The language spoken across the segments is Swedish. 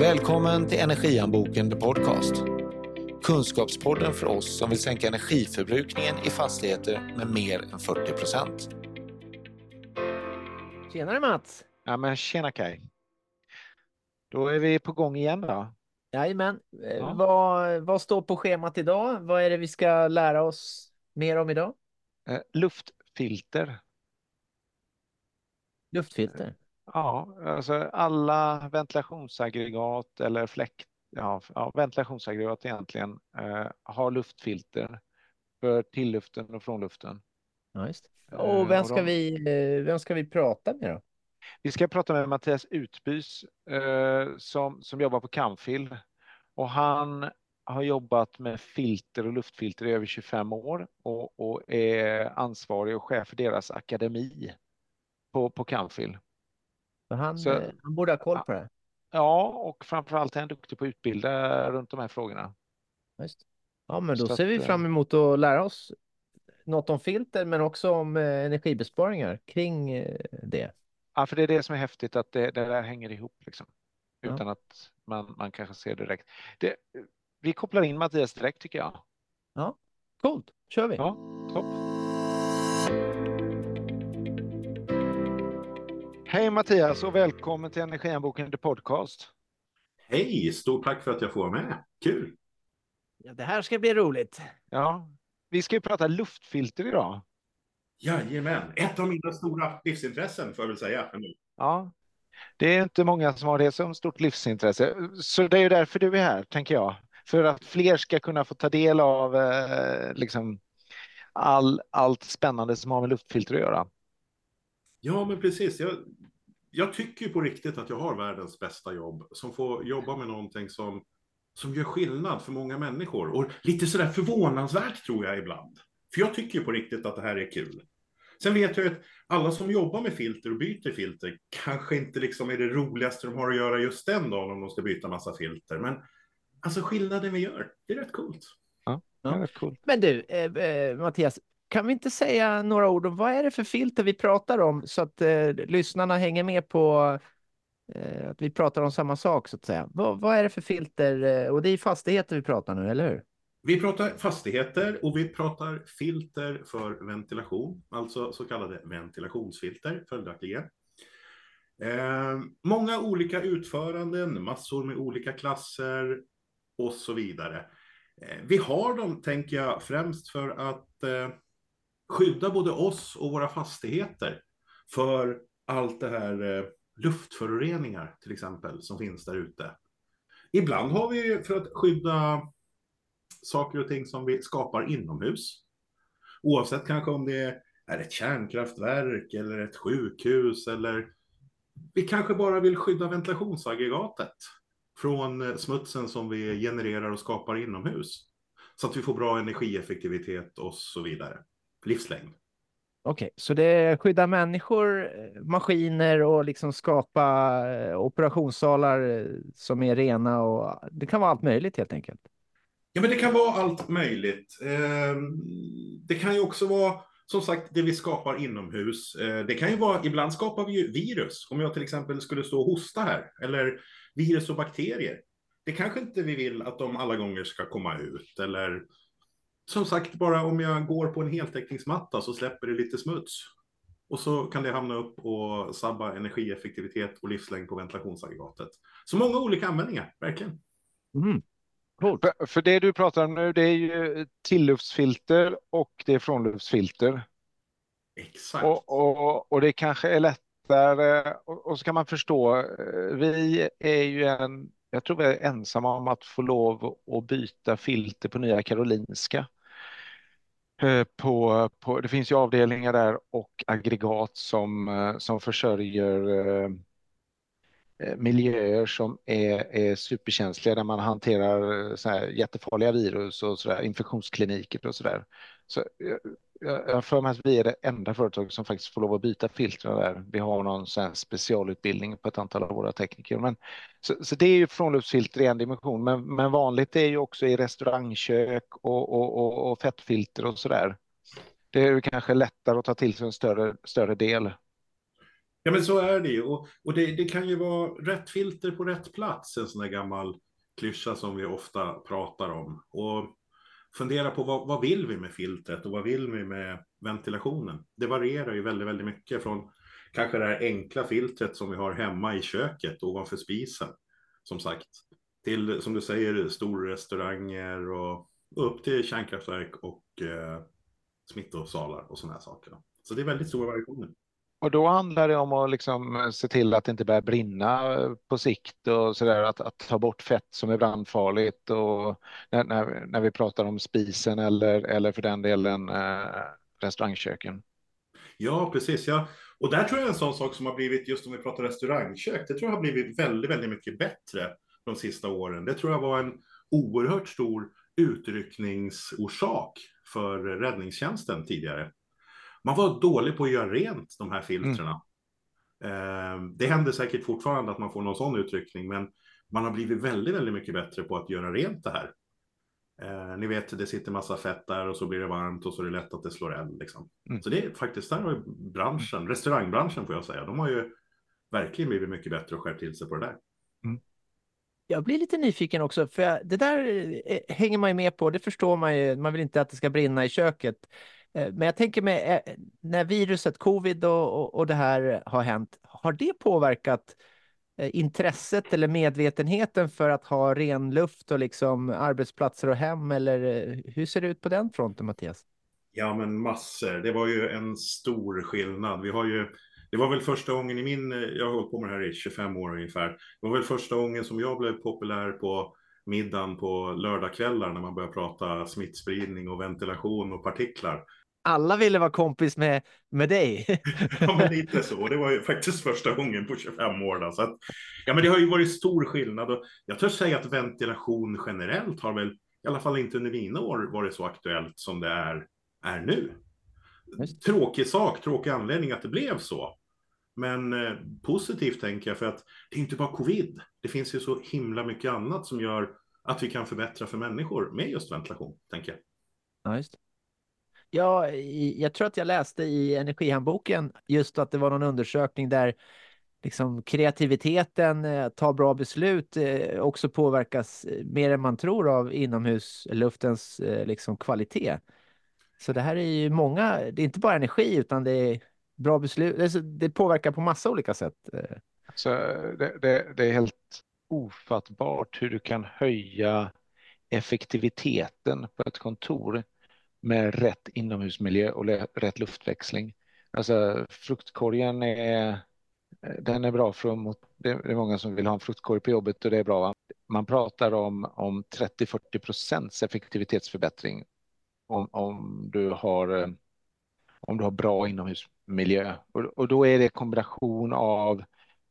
Välkommen till Energianboken The Podcast. Kunskapspodden för oss som vill sänka energiförbrukningen i fastigheter med mer än 40 procent. Tjenare Mats! Ja, men tjena Kaj. Då är vi på gång igen då. Jajamän. Eh, Ja. Vad, vad står på schemat idag? Vad är det vi ska lära oss mer om idag? Eh, luftfilter. Luftfilter. Ja, alltså alla ventilationsaggregat eller fläkt, ja, ja, ventilationsaggregat egentligen eh, har luftfilter för tilluften och frånluften. Ja, just. Eh, Och vem ska, vi, eh, vem ska vi prata med då? Vi ska prata med Mattias Utbys eh, som, som jobbar på Camfil och han har jobbat med filter och luftfilter i över 25 år och, och är ansvarig och chef för deras akademi på, på Camfil. Han, Så- eh, han borde ha koll på det. Ja, och framförallt är han duktig på att utbilda runt de här frågorna. Ja, Just. Ja, men då Så ser vi att, eh, fram emot att lära oss något om filter, men också om eh, energibesparingar kring det. Ja, för det är det som är häftigt, att det, det där hänger ihop liksom. Ja. Utan att man, man kanske ser direkt. Det, vi kopplar in Mattias direkt tycker jag. Coolt, kör vi! Ja, topp. Hej Mattias och välkommen till Energianboken The Podcast. Hej, stort tack för att jag får vara med. Kul! Ja, det här ska bli roligt. Ja, vi ska ju prata luftfilter idag. Jajamän, ett av mina stora livsintressen får jag väl säga. Ja, det är inte många som har det som stort livsintresse. Så det är ju därför du är här, tänker jag. För att fler ska kunna få ta del av eh, liksom all, allt spännande som har med luftfilter att göra. Ja, men precis. Jag, jag tycker ju på riktigt att jag har världens bästa jobb som får jobba med någonting som, som gör skillnad för många människor. Och lite sådär förvånansvärt tror jag ibland. För jag tycker ju på riktigt att det här är kul. Sen vet jag att alla som jobbar med filter och byter filter kanske inte liksom är det roligaste de har att göra just den dagen om de ska byta massa filter. Men alltså skillnaden vi gör, det är rätt coolt. Ja, Ja. det är rätt coolt. Men du, eh, eh, Mattias, kan vi inte säga några ord om vad är det för filter vi pratar om så att eh, lyssnarna hänger med på eh, att vi pratar om samma sak så att säga. Vad, vad är det för filter? Eh, och det är fastigheter vi pratar nu, eller hur? Vi pratar fastigheter och vi pratar filter för ventilation, alltså så kallade ventilationsfilter följaktligen. Eh, många olika utföranden, massor med olika klasser och så vidare. Eh, vi har dem, tänker jag, främst för att eh, skydda både oss och våra fastigheter för allt det här eh, luftföroreningar till exempel som finns där ute. Ibland har vi för att skydda saker och ting som vi skapar inomhus. Oavsett kanske om det är ett kärnkraftverk eller ett sjukhus eller vi kanske bara vill skydda ventilationsaggregatet från eh, smutsen som vi genererar och skapar inomhus. Så att vi får bra energieffektivitet och så vidare. Livslängd. Okej, så det skyddar människor, eh, maskiner och liksom skapa eh, operationssalar eh, som är rena och det kan vara allt möjligt helt enkelt. Ja, men det kan vara allt möjligt. Eh, Det kan ju också vara, som sagt, det vi skapar inomhus. Det kan ju vara, ibland skapar vi ju virus. Om jag till exempel skulle stå och hosta här, eller virus och bakterier. Det kanske inte vi vill att de alla gånger ska komma ut, eller som sagt, bara om jag går på en heltäckningsmatta så släpper det lite smuts. Och så kan det hamna upp och sabba energieffektivitet och livslängd på ventilationsaggregatet. Så många olika användningar, verkligen. Mm. Coolt. För, för det du pratar om nu, det är ju tilluftsfilter och det är frånluftsfilter. Exakt. Och, och, och det kanske är lättare, och, och så kan man förstå, eh, vi är ju en, jag tror vi är ensamma om att få lov att byta filter på Nya Karolinska. Eh, på, på, det finns ju avdelningar där och aggregat som, eh, som försörjer eh, Eh, miljöer som är, är superkänsliga där man hanterar eh, så här jättefarliga virus och så där, infektionskliniker och. Så, jag jag har för mig att vi är det enda företag som faktiskt får lov att byta filtren där. Vi har någon sån här specialutbildning på ett antal av våra tekniker. Men, så, så det är ju frånluftsfilter i en dimension, men, men vanligt är ju också i restaurangkök och, och, och, och fettfilter och sådär. Det är ju kanske lättare att ta till sig en större, större del. Ja, men så är det ju. Och, och det, det, kan ju vara rätt filter på rätt plats, en sån där gammal klyscha som vi ofta pratar om. Och fundera på vad, vad vill vi med filtret och vad vill vi med ventilationen? Det varierar ju väldigt, väldigt mycket från kanske det här enkla filtret som vi har hemma i köket ovanför spisen, som sagt, till som du säger storrestauranger och upp till kärnkraftverk och eh, smittosalar och sådana här saker. Så det är väldigt stora variationer. Och då handlar det om att liksom eh, se till att det inte börjar brinna eh, på sikt och så där, att, att ta bort fett som är brandfarligt och när, när, när vi pratar om spisen eller, eller för den delen eh, restaurangköken. Ja, precis. Ja. Och där tror jag en sån sak som har blivit, just om vi pratar restaurangkök, det tror jag har blivit väldigt, väldigt mycket bättre de sista åren. Det tror jag var en oerhört stor utryckningsorsak för räddningstjänsten tidigare. Man var dålig på att göra rent de här filtrerna. Mm. Det händer säkert fortfarande att man får någon sån utryckning, men man har blivit väldigt, väldigt mycket bättre på att göra rent det här. Eh, ni vet, det sitter massa fett där och så blir det varmt och så är det lätt att det slår eld. Liksom. Mm. Så det är faktiskt, där har branschen, restaurangbranschen får jag säga, de har ju verkligen blivit mycket bättre och skärpt till sig på det där. Mm. Jag blir lite nyfiken också, för det där eh, hänger man ju med på, det förstår man ju, man vill inte att det ska brinna i köket. Eh, men jag tänker mig, eh, när viruset covid och, och, och det här har hänt, har det påverkat eh, intresset eller medvetenheten för att ha ren luft och liksom arbetsplatser och hem? Eller hur ser det ut på den fronten, Mattias? Ja, men massor. Det var ju en stor skillnad. Vi har ju det var väl första gången i min, jag har hållit på med det här i 25 år ungefär. Det var väl första gången som jag blev populär på middagen på lördagskvällar när man började prata smittspridning och ventilation och partiklar. Alla ville vara kompis med, med dig. ja, men lite så. Det var ju faktiskt första gången på 25 år. Då. Så att, ja, men det har ju varit stor skillnad och jag törs säga att ventilation generellt har väl, i alla fall inte under mina år, varit så aktuellt som det är, är nu. Tråkig sak, tråkig anledning att det blev så. Men eh, positivt tänker jag för att det är inte bara covid. Det finns ju så himla mycket annat som gör att vi kan förbättra för människor med just ventilation, tänker jag. Ja, just. Ja, jag tror att jag läste i Energihandboken just att det var någon undersökning där liksom kreativiteten, eh, att ta bra beslut eh, också påverkas eh, mer än man tror av inomhusluftens liksom kvalitet. Så det här är ju många, det är inte bara energi utan det är bra beslut. Alltså det påverkar på massa olika sätt. Så det, det, det är helt ofattbart hur du kan höja effektiviteten på ett kontor med rätt inomhusmiljö och rätt luftväxling. Alltså fruktkorgen är, eh, den är bra för mot, det är många som vill ha en fruktkorg på jobbet och det är bra. Va? Man pratar om, om 30-40 procents effektivitetsförbättring om, om du har eh, om du har bra inomhusmiljö. Och, och då är det kombination av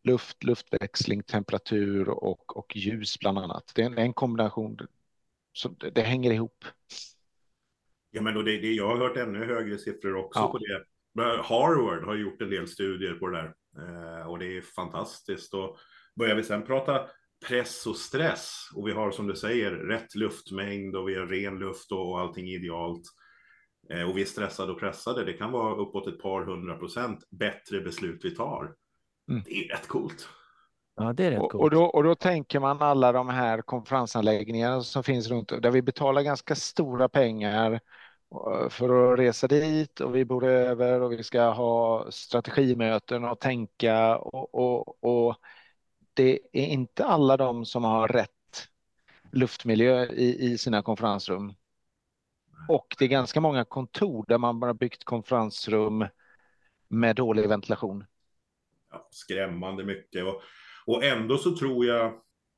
luft, luftväxling, temperatur och, och ljus bland annat. Det är en, en kombination, så det, det, hänger ihop. Ja, men det, det, jag har hört ännu högre siffror också ja. på det. Harvard har gjort en del studier på det där eh, och det är fantastiskt. Och börjar vi sen prata press och stress och vi har som du säger rätt luftmängd och vi har ren luft och, och allting idealt Eh, och vi är stressade och pressade. Det kan vara uppåt ett par hundra procent bättre beslut vi tar. Mm. Det är rätt coolt. Ja, det är rätt coolt. Och då, och då tänker man alla de här konferensanläggningarna som finns runt där vi betalar ganska stora pengar eh, för att resa dit och vi bor över och vi ska ha strategimöten och tänka och, och, och det är inte alla de som har rätt luftmiljö i, i sina konferensrum. Och det är ganska många kontor där man bara byggt konferensrum med dålig ventilation. Ja, skrämmande mycket. Och, och ändå så tror jag,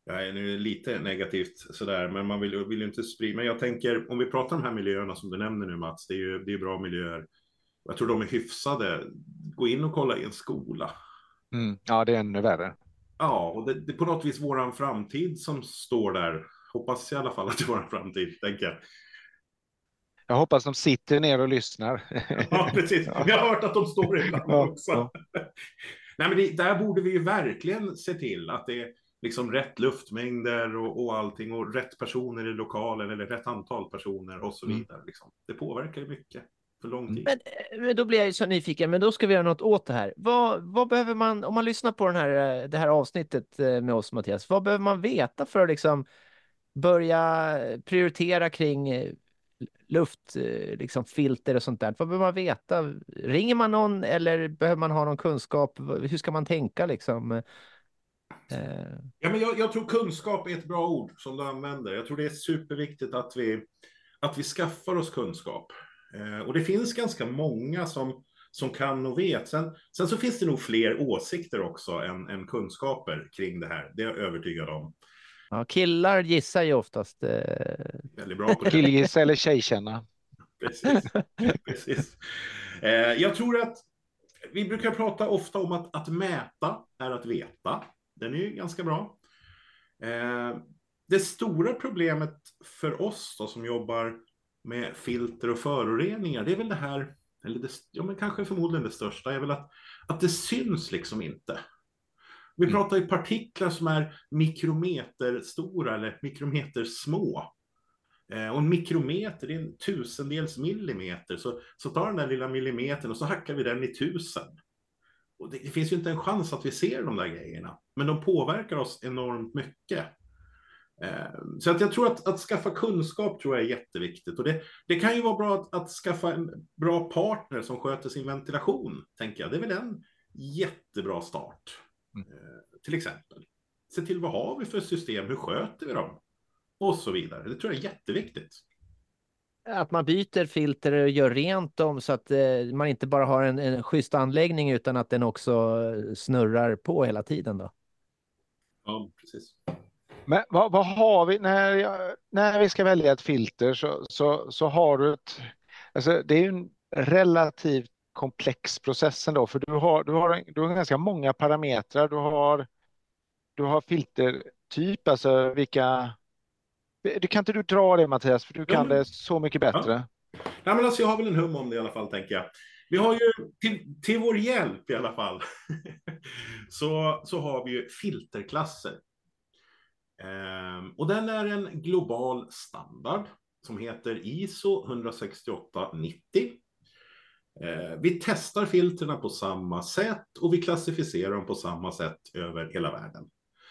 jag är nu lite negativt sådär, men man vill, vill inte sprida. Men jag tänker, om vi pratar om de här miljöerna som du nämner nu Mats, det är ju det är bra miljöer. Jag tror de är hyfsade. Gå in och kolla i en skola. Mm, ja, det är ännu värre. Ja, och det, det är på något vis våran framtid som står där. Hoppas i alla fall att det är våran framtid, tänker jag. Jag hoppas de sitter ner och lyssnar. Ja, precis. Jag har hört att de står ibland ja, också. Ja. Nej, men det, där borde vi ju verkligen se till att det är liksom rätt luftmängder och, och allting och rätt personer i lokalen eller rätt antal personer och så mm. vidare. Mm. Liksom. Det påverkar ju mycket. för lång tid. Men, eh, men då blir jag ju så nyfiken, men då ska vi göra något åt det här. Vad, vad behöver man, om man lyssnar på den här, eh, det här avsnittet eh, med oss Mattias, vad behöver man veta för att liksom börja prioritera kring luftfilter eh, liksom filter och sånt där? Vad behöver man veta? Ringer man någon eller behöver man ha någon kunskap? Hur ska man tänka liksom? Eh, ja, men jag, jag tror kunskap är ett bra ord som du använder. Jag tror det är superviktigt att vi, att vi skaffar oss kunskap. Eh, och det finns ganska många som, som kan och vet. Sen, sen så finns det nog fler åsikter också än, än kunskaper kring det här. Det är jag övertygad om. Ja, killar gissar ju oftast. Eh... Väldigt bra på det. Killgissa eller tjejkänna. Precis. Precis. Eh, jag tror att vi brukar prata ofta om att, att mäta är att veta. Den är ju ganska bra. Eh, det stora problemet för oss då, som jobbar med filter och föroreningar, det är väl det här, eller det, ja, men kanske förmodligen det största, är väl att, att det syns liksom inte. Vi mm. pratar ju partiklar som är mikrometer stora eller mikrometer små. Eh, och en mikrometer är en tusendels millimeter. Så, så tar den där lilla millimetern och så hackar vi den i tusen. Och det, det, finns ju inte en chans att vi ser de där grejerna. Men de påverkar oss enormt mycket. Eh, så att jag tror att, att skaffa kunskap tror jag är jätteviktigt. Och det, det kan ju vara bra att, att, skaffa en bra partner som sköter sin ventilation, tänker jag. Det är väl en jättebra start, till exempel. Se till vad har vi för system, hur sköter vi dem? Och så vidare. Det tror jag är jätteviktigt. Att man byter filter och gör rent dem så att eh, man inte bara har en, en schysst anläggning utan att den också snurrar på hela tiden då. Ja, precis. Men vad, vad, har vi när, jag, när vi ska välja ett filter så, så, så har du ett, alltså det är ju en relativt komplex process ändå, för du har, du har, du har ganska många parametrar. Du har, du har filtertyp, alltså vilka... Du kan inte du dra det Mattias, för du kan mm. det så mycket bättre. Ja. Ja, men alltså, jag har väl en hum om det i alla fall, tänker jag. Vi har ju till, till vår hjälp i alla fall, så, så har vi ju filterklasser. Ehm, och den är en global standard som heter ISO 16890. Eh, vi testar filtren på samma sätt och vi klassificerar dem på samma sätt över hela världen.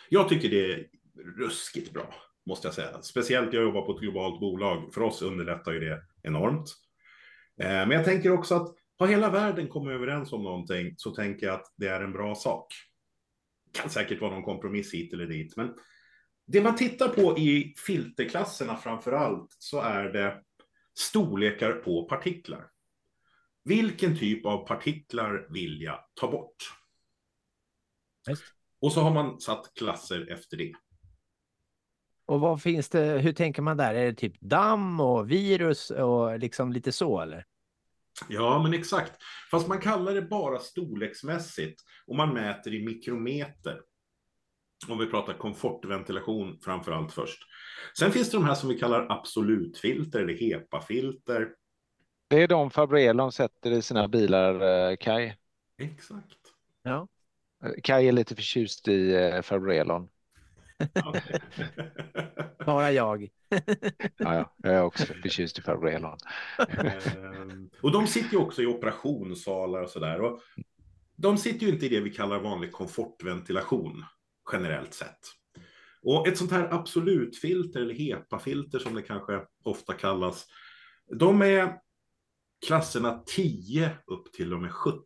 Jag tycker det är ruskigt bra, måste jag säga. Speciellt jag jobbar på ett globalt bolag. För oss underlättar ju det enormt. Eh, men jag tänker också att har hela världen kommit överens om någonting så tänker jag att det är en bra sak. Det kan säkert vara någon kompromiss hit eller dit, men det man tittar på i filterklasserna framför allt så är det storlekar på partiklar. Vilken typ av partiklar vill jag ta bort? Just. Och så har man satt klasser efter det. Och vad finns det, hur tänker man där? Är det typ damm och virus och liksom lite så eller? Ja, men exakt. Fast man kallar det bara storleksmässigt och man mäter i mikrometer. Om vi pratar komfortventilation framför allt först. Sen finns det de här som vi kallar absolutfilter eller HEPA-filter. Det är de Fabrelon sätter i sina bilar, eh, Kai. Exakt. Ja. Kai är lite förtjust i eh, Fabrelon. Bara jag. ja, ja, jag är också förtjust i Fabrelon. Ehm, och de sitter ju också i operationssalar och sådär. Och de sitter ju inte i det vi kallar vanlig komfortventilation generellt sett. Och ett sånt här absolutfilter eller HEPA-filter som det kanske ofta kallas, de är klasserna 10 upp till och med 17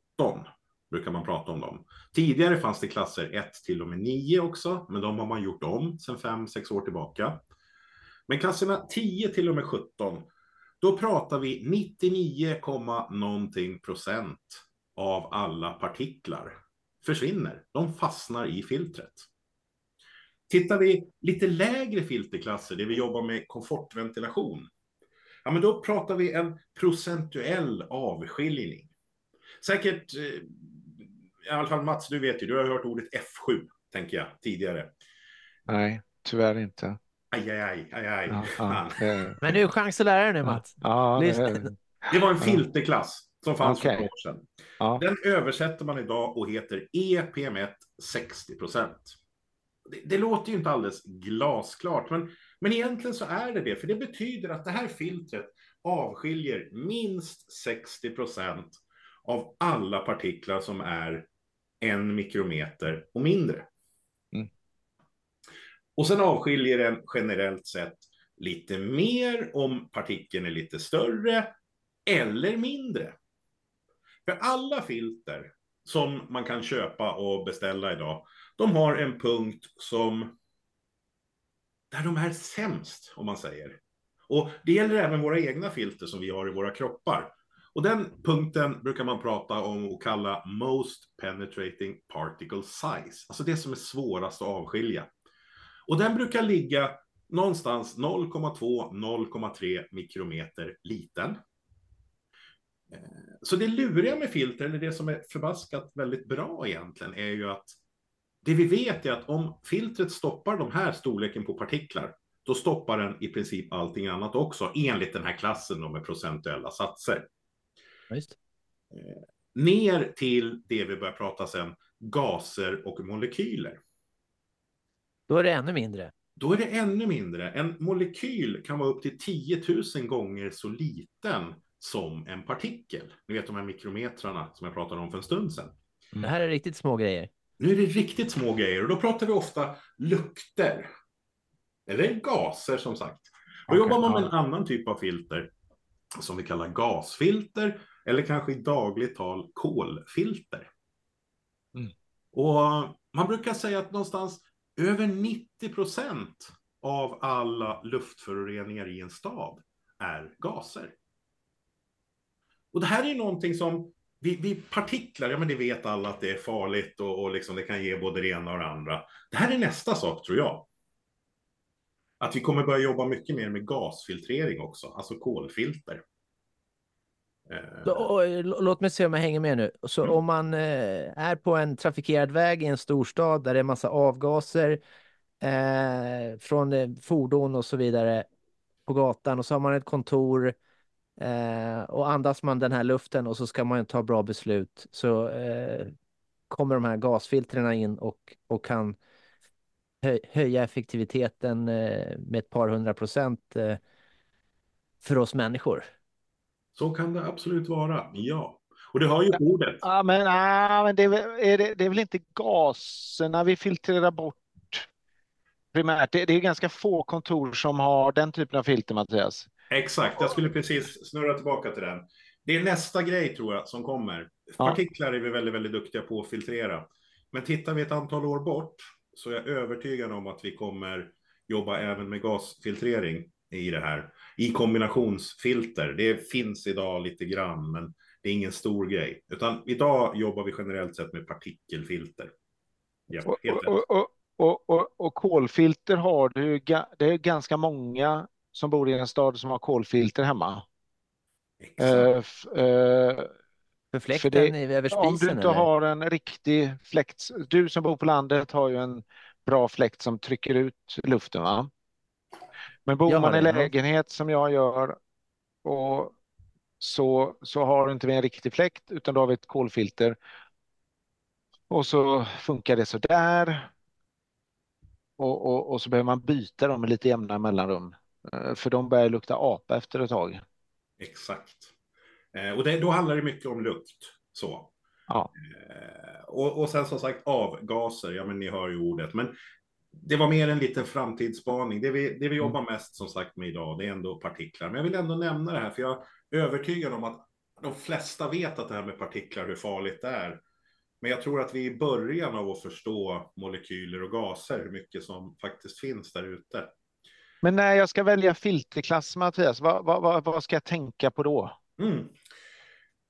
brukar man prata om dem. Tidigare fanns det klasser 1 till och med 9 också, men de har man gjort om sedan 5-6 år tillbaka. Men klasserna 10 till och med 17, då pratar vi 99, någonting procent av alla partiklar försvinner. De fastnar i filtret. Tittar vi lite lägre filterklasser, det vi jobbar med komfortventilation, ja, men då pratar vi en procentuell avskiljning. Säkert, eh, i alla fall Mats, du vet ju, du har hört ordet F7, tänker jag, tidigare. Nej, tyvärr inte. Aj, aj, aj, aj, aj. Ja, ja, Men nu är chans att lära dig nu, Mats. Ja, det var en filterklass som fanns okay. för några år sedan. Ja. Den översätter man idag och heter EPM1 60 procent. Det, det, låter ju inte alldeles glasklart, men, men egentligen så är det det, för det betyder att det här filtret avskiljer minst 60 procent av alla partiklar som är en mikrometer och mindre. Mm. Och sen avskiljer den generellt sett lite mer om partikeln är lite större eller mindre. För alla filter som man kan köpa och beställa idag, de har en punkt som där de är sämst, om man säger. Och det gäller även våra egna filter som vi har i våra kroppar. Och den punkten brukar man prata om och kalla most penetrating particle size, alltså det som är svårast att avskilja. Och den brukar ligga någonstans 0,2-0,3 mikrometer liten. Eh, så det luriga med filter, eller det som är förbaskat väldigt bra egentligen, är ju att det vi vet är att om filtret stoppar de här storleken på partiklar, då stoppar den i princip allting annat också, enligt den här klassen med procentuella satser. Just. Eh, ner till det vi börjar prata sen, gaser och molekyler. Då är det ännu mindre. Då är det ännu mindre. En molekyl kan vara upp till 10 000 gånger så liten som en partikel. Ni vet de här mikrometrarna som jag pratade om för en stund sedan. Det här är riktigt små grejer. Nu är det riktigt små grejer och då pratar vi ofta lukter. Eller gaser som sagt. Då Okej, jobbar man med en annan typ av filter som vi kallar gasfilter eller kanske i dagligt tal kolfilter. Mm. Och man brukar säga att någonstans över 90 procent av alla luftföroreningar i en stad är gaser. Och det här är någonting som vi, vi partiklar, ja men det vet alla att det är farligt och, och liksom det kan ge både det ena och det andra. Det här är nästa sak tror jag. Att vi kommer börja jobba mycket mer med gasfiltrering också, alltså kolfilter. Eh, låt mig se om jag hänger med nu. Så Mm. om man eh, är på en trafikerad väg i en storstad där det är massa avgaser eh, från fordon och så vidare på gatan och så har man ett kontor eh, och andas man den här luften och så ska man ta bra beslut så eh, kommer de här gasfiltrerna in och, och kan höj, höja effektiviteten eh, med ett par hundra procent eh, för oss människor. Så kan det absolut vara, ja. Och det har ju ordet. Ja, men, ah, men det, är, väl- är det, det är väl inte gaserna vi filtrerar bort primärt. Det, det är ganska få kontor som har den typen av filter, Mattias. Exakt, jag skulle precis snurra tillbaka till den. Det är nästa grej tror jag som kommer. Partiklar är vi väldigt, väldigt duktiga på att filtrera. Men tittar vi ett antal år bort så är jag övertygad om att vi kommer jobba även med gasfiltrering i det här. I kombinationsfilter. Det finns idag lite grann, men det är ingen stor grej. Utan idag jobbar vi generellt sett med partikelfilter. Ja, Och, och, och, och, kolfilter har du, det är ganska många som bor i en stad som har kolfilter hemma. Exakt. Eh, För fläkten i, över spisen om du inte eller? har en riktig fläkt, du som bor på landet har ju en bra fläkt som trycker ut luften, va? Men bor man i det, lägenhet som jag gör och så, så har inte vi en riktig fläkt utan då har vi ett kolfilter. Och så funkar det så där. Och, och, och så behöver man byta dem med lite jämna mellanrum. Eh, För de börjar lukta apa efter ett tag. Exakt. Eh, och det, då handlar det mycket om lukt. Så. Ja. Eh, och, och sen som sagt avgaser, ja men ni hör ju ordet. Men det var mer en liten framtidsspaning. Det vi, det vi jobbar mest som sagt med idag, det är ändå partiklar. Men jag vill ändå nämna det här, för jag är övertygad om att de flesta vet att det här med partiklar, hur farligt det är. Men jag tror att vi är i början av att förstå molekyler och gaser, hur mycket som faktiskt finns där ute. Men när jag ska välja filterklass, Mattias, vad, vad, vad, ska jag tänka på då? Mm.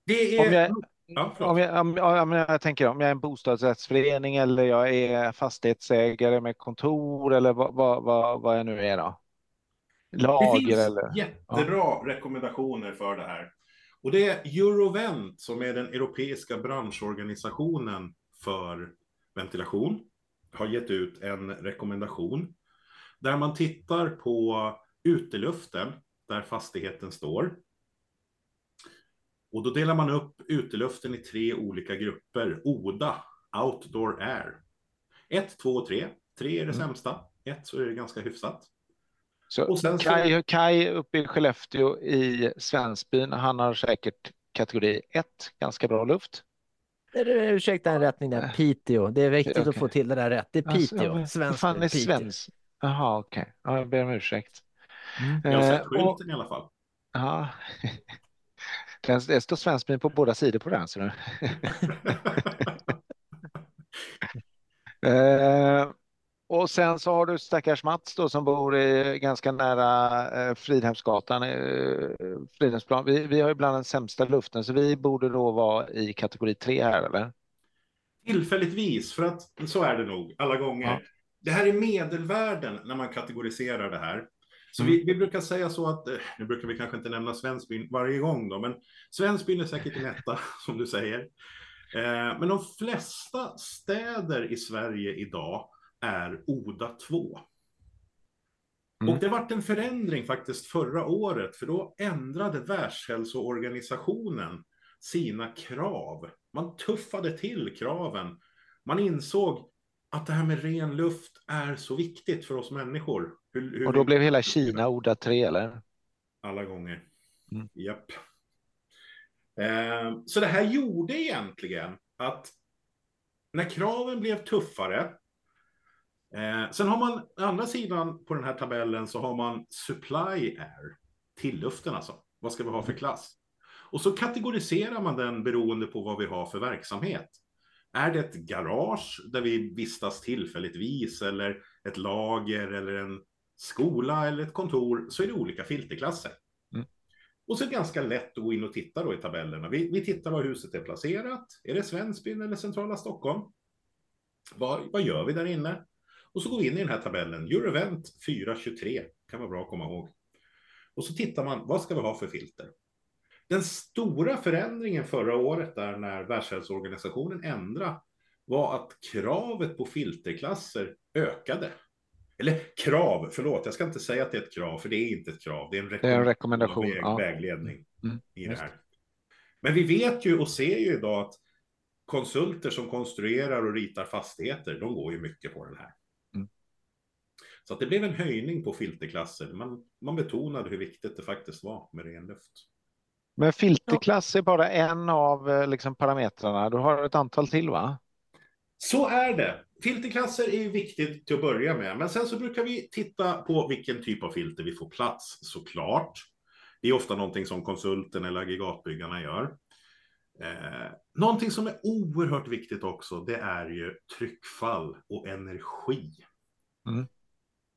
Det är... Om jag, Ja, om jag, om, om jag tänker om jag är en bostadsrättsförening eller jag är fastighetsägare med kontor eller vad, vad, vad, vad jag nu är då? Det Lager finns eller? jättebra rekommendationer för det här. Och det är Eurovent som är den europeiska branschorganisationen för ventilation har gett ut en rekommendation där man tittar på uteluften där fastigheten står. Och då delar man upp uteluften i tre olika grupper. ODA, Outdoor Air. 1, 2 och 3. 3 är det Mm. sämsta. 1 så är det ganska hyfsat. Så Och sen så- Kaj, Kaj uppe i Skellefteå i Svensbyn, han har säkert kategori 1, ganska bra luft. Ursäkta en rättning där, Piteå. Det är viktigt att Äh. Okej. få till det där rätt. Det är Alltså, Piteå. vad Svensk fan är Piteå. svens? Jaha, okej. Ja, jag ber om ursäkt. Mm. Jag har Eh, sett och- skylten i alla fall. Ja. Det står Svensbyn på båda sidor på den. Så nu. Eh, och sen så har du stackars Mats då som bor i ganska nära eh, Fridhemsgatan, eh, Fridhemsplan. Vi, vi har ju bland den sämsta luften så vi borde då vara i kategori 3 här eller? Tillfälligtvis, för att så är det nog alla gånger. Ja. Det här är medelvärden när man kategoriserar det här. Så Mm. vi, vi brukar säga så att, eh, nu brukar vi kanske inte nämna Svensbyn varje gång då, men Svensbyn är säkert en etta, som du säger. Eh, men de flesta städer i Sverige idag är ODA 2. Mm. Och det vart en förändring faktiskt förra året, för då ändrade Världshälsoorganisationen sina krav. Man tuffade till kraven. Man insåg att det här med ren luft är så viktigt för oss människor. Hur, hur Och då blev hela Kina ODA 3 eller? Alla gånger. Mm. Japp. Eh, så det här gjorde egentligen att när kraven blev tuffare. Eh, sen har man andra sidan på den här tabellen så har man supply air. Tilluften alltså. Vad ska vi ha för klass? Och så kategoriserar man den beroende på vad vi har för verksamhet. Är det ett garage där vi vistas tillfälligtvis eller ett lager eller en skola eller ett kontor så är det olika filterklasser. Mm. Och så är det ganska lätt att gå in och titta då i tabellerna. Vi, vi tittar var huset är placerat. Är det Svensbyn eller centrala Stockholm? Vad, vad gör vi där inne? Och så går vi in i den här tabellen. Eurovent 423 kan vara bra att komma ihåg. Och så tittar man, vad ska vi ha för filter? Den stora förändringen förra året där när Världshälsoorganisationen ändrade var att kravet på filterklasser ökade. Eller krav, förlåt, jag ska inte säga att det är ett krav, för det är inte ett krav. Det är en Det är en rekommendation, rekommendation. väg, Ja. vägledning Mm, i det här. Men vi vet ju och ser ju idag att konsulter som konstruerar och ritar fastigheter, de går ju mycket på den här. Mm. Så att det blev en höjning på filterklasser. Man, man betonade hur viktigt det faktiskt var med ren luft. Men filterklass är bara en av eh, liksom, parametrarna. Du har ett antal till va? Så är det. Filterklasser är viktigt till att börja med, men sen så brukar vi titta på vilken typ av filter vi får plats, såklart. Det är ofta någonting som konsulten eller aggregatbyggarna gör. Eh, någonting som är oerhört viktigt också, det är ju tryckfall och energi. Mm.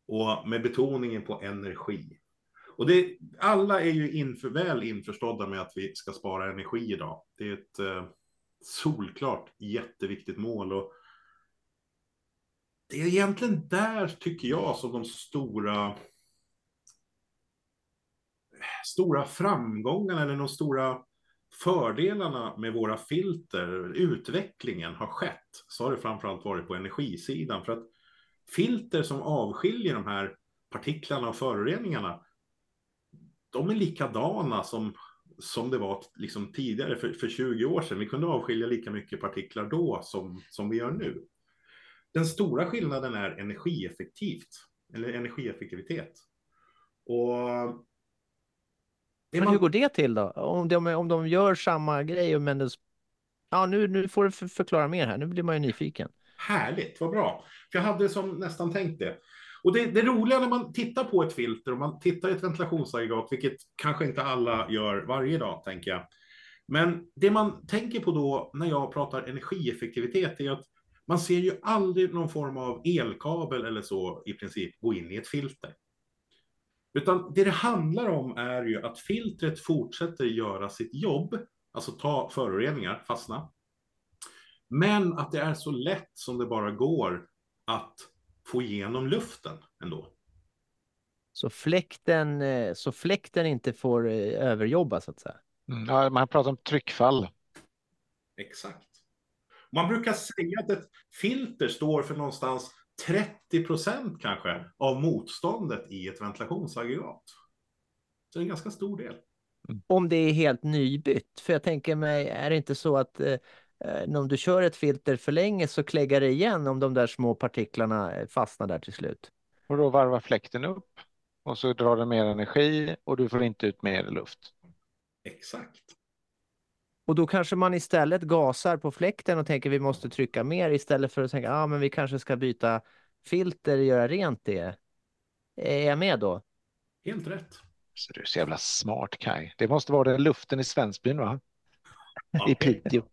Och med betoningen på energi. Och det, alla är ju inför, väl införstådda med att vi ska spara energi idag. Det är ett eh, solklart jätteviktigt mål. Och det är egentligen där, tycker jag, som de stora stora framgångarna eller de stora fördelarna med våra filter, utvecklingen har skett, så har det framförallt varit på energisidan. För att filter som avskiljer de här partiklarna och föroreningarna, de är likadana som, som det var liksom tidigare för, för 20 år sedan. Vi kunde avskilja lika mycket partiklar då som, som vi gör nu. Den stora skillnaden är energieffektivt, eller energieffektivitet. Och Men hur går det till då? Om de, om de gör samma grej men det... Ja, nu, nu får du för- förklara mer här. Nu blir man ju nyfiken. Härligt, vad bra. För jag hade som nästan tänkt det. Och det, det roliga när man tittar på ett filter och man tittar i ett ventilationsaggregat, vilket kanske inte alla gör varje dag, tänker jag. Men det man tänker på då när jag pratar energieffektivitet är att man ser ju aldrig någon form av elkabel eller så i princip gå in i ett filter. Utan det det handlar om är ju att filtret fortsätter göra sitt jobb, alltså ta föroreningar, fastna. Men att det är så lätt som det bara går att få igenom luften ändå. Så fläkten, eh, så fläkten inte får eh, överjobba så att säga. Mm. Ja, man pratar om tryckfall. Exakt. Man brukar säga att ett filter står för någonstans 30 procent kanske av motståndet i ett ventilationsaggregat. Så det är en ganska stor del. Om det är helt nybytt. För jag tänker mig, är det inte så att eh, om du kör ett filter för länge så kläggar det igen om de där små partiklarna eh, fastnar där till slut? Och då varvar fläkten upp. och så drar den mer energi och du får inte ut mer luft. Exakt. Och då kanske man istället gasar på fläkten och tänker vi måste trycka mer istället för att tänka ah, men vi kanske ska byta filter, göra rent det. Är jag med då? Helt rätt. Så du är så jävla smart Kai. Det måste vara den luften i Svensbyn va? Ja. I Piteå.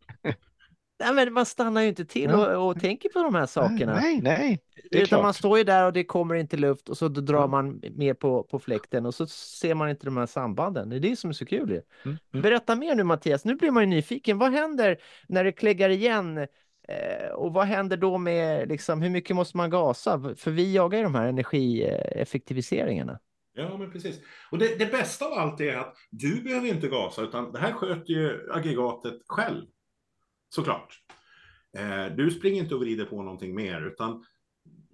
Nej, men man stannar ju inte till och, och tänker på de här sakerna. Nej, nej. Det är Utan klart. man står ju där och det kommer inte luft och så då drar man mer på, på fläkten och så ser man inte de här sambanden. Det är det som är så kul. Mm, mm. Berätta mer nu Mattias, nu blir man ju nyfiken. Vad händer när det kläggar igen? Eh, och vad händer då med liksom, hur mycket måste man gasa? För vi jagar ju de här energieffektiviseringarna. Ja, men precis. Och det, det bästa av allt är att du behöver inte gasa, utan det här sköter ju aggregatet själv. Såklart. Eh, du springer inte och vrider på någonting mer, utan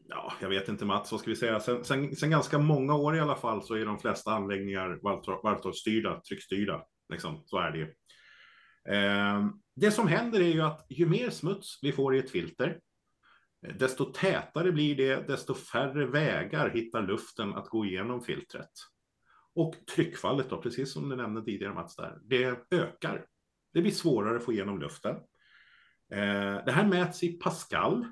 ja, jag vet inte Mats, vad ska vi säga? Sen, sen, sen ganska många år i alla fall så är de flesta anläggningar varvtalsstyrda, tryckstyrda. Liksom, så är det ju. Eh, det som händer är ju att ju mer smuts vi får i ett filter, eh, desto tätare blir det, desto färre vägar hittar luften att gå igenom filtret. Och tryckfallet då, precis som du nämnde tidigare Mats, där, det ökar. Det blir svårare att få igenom luften. Eh, det här mäts i Pascal.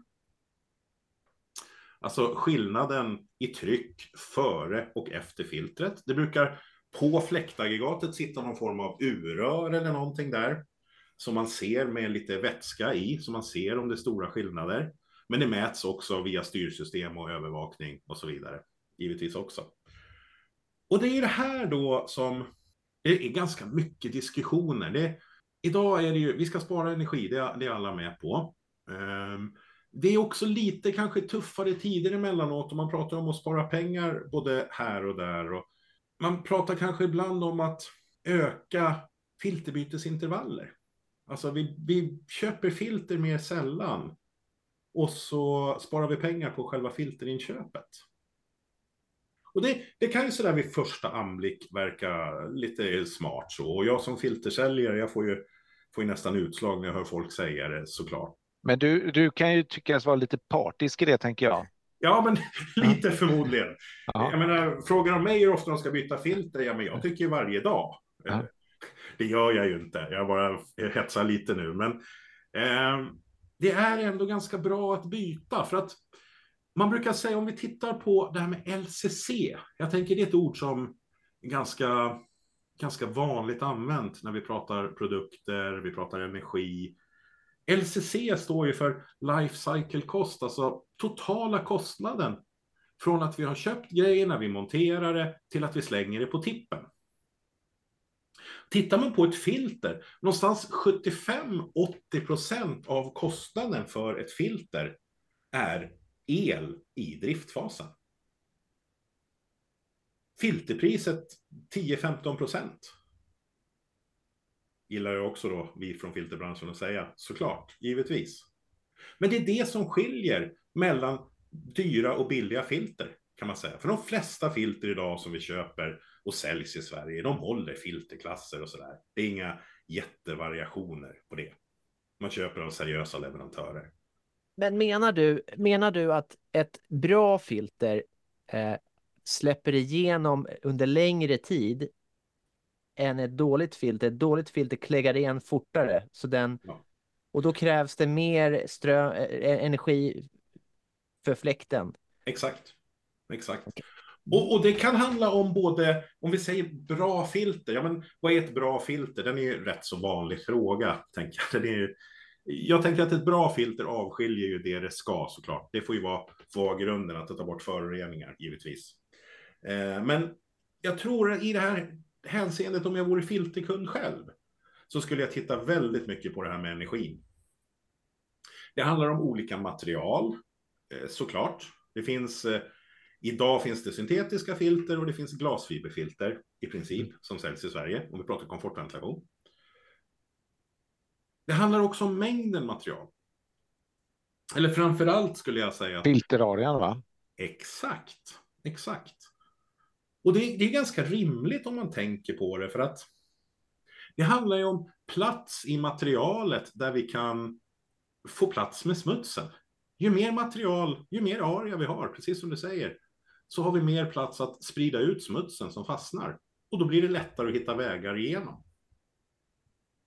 Alltså skillnaden i tryck före och efter filtret. Det brukar på fläktaggregatet sitta någon form av urrör eller någonting där. Som man ser med lite vätska i, så man ser om det är stora skillnader. Men det mäts också via styrsystem och övervakning och så vidare. Givetvis också. Och det är det här då som det är ganska mycket diskussioner. Det, idag är det ju, vi ska spara energi, det är, det är alla med på. Um, det är också lite kanske tuffare tider emellanåt och man pratar om att spara pengar både här och där. Och man pratar kanske ibland om att öka filterbytesintervaller. Alltså vi, vi köper filter mer sällan och så sparar vi pengar på själva filterinköpet. Och det, det kan ju sådär vid första anblick verka lite smart så. Och jag som filtersäljare, jag får ju, får ju nästan utslag när jag hör folk säga det såklart. Men du, du kan ju tyckas vara lite partisk i det tänker jag. Ja, men lite förmodligen. Ja. Jag menar, frågar de mig hur ofta de ska byta filter, ja men jag tycker ju varje dag. Ja. Det gör jag ju inte, jag bara hetsar lite nu. Men eh, det är ändå ganska bra att byta, för att man brukar säga om vi tittar på det här med LCC, jag tänker det är ett ord som är ganska, ganska vanligt använt när vi pratar produkter, vi pratar energi. LCC står ju för Life Cycle Cost, alltså totala kostnaden från att vi har köpt grejerna, vi monterar det, till att vi slänger det på tippen. Tittar man på ett filter, någonstans 75-80% av kostnaden för ett filter är el i driftfasen. Filterpriset 10-15 procent. Gillar jag också då, vi från filterbranschen att säga, såklart, givetvis. Men det är det som skiljer mellan dyra och billiga filter, kan man säga. För de flesta filter idag som vi köper och säljs i Sverige, de håller filterklasser och sådär. Det är inga jättevariationer på det. Man köper av seriösa leverantörer. Men menar du, menar du att ett bra filter eh, släpper igenom under längre tid än ett dåligt filter? Ett dåligt filter kläggar igen fortare, så den, Ja. och då krävs det mer strö, eh, energi för fläkten. Exakt. Exakt. Okej. Och, och det kan handla om både, om vi säger bra filter, ja men vad är ett bra filter? Den är ju rätt så vanlig fråga, tänker jag. Den är ju, jag tänker att ett bra filter avskiljer ju det det ska såklart. Det får ju vara, vara grunden att ta bort föroreningar, givetvis. Eh, men jag tror att i det här hänseendet, om jag vore filterkund själv, så skulle jag titta väldigt mycket på det här med energin. Det handlar om olika material, eh, såklart. Det finns, eh, idag finns det syntetiska filter och det finns glasfiberfilter i princip som säljs i Sverige, om vi pratar komfortventilation. Det handlar också om mängden material. Eller framför allt skulle jag säga att Filterarean va? Exakt, exakt. Och det, det är ganska rimligt om man tänker på det för att det handlar ju om plats i materialet där vi kan få plats med smutsen. Ju mer material, ju mer area vi har, precis som du säger, så har vi mer plats att sprida ut smutsen som fastnar. Och då blir det lättare att hitta vägar igenom.